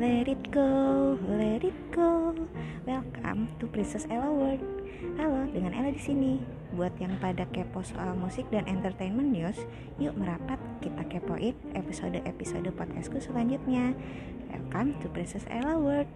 let it go. let it go. Welcome to Princess Ella World. Halo, dengan Ella di sini. Buat yang pada kepo soal musik dan entertainment news, yuk merapat kita kepoin episode-episode podcastku selanjutnya. Welcome to Princess Ella World.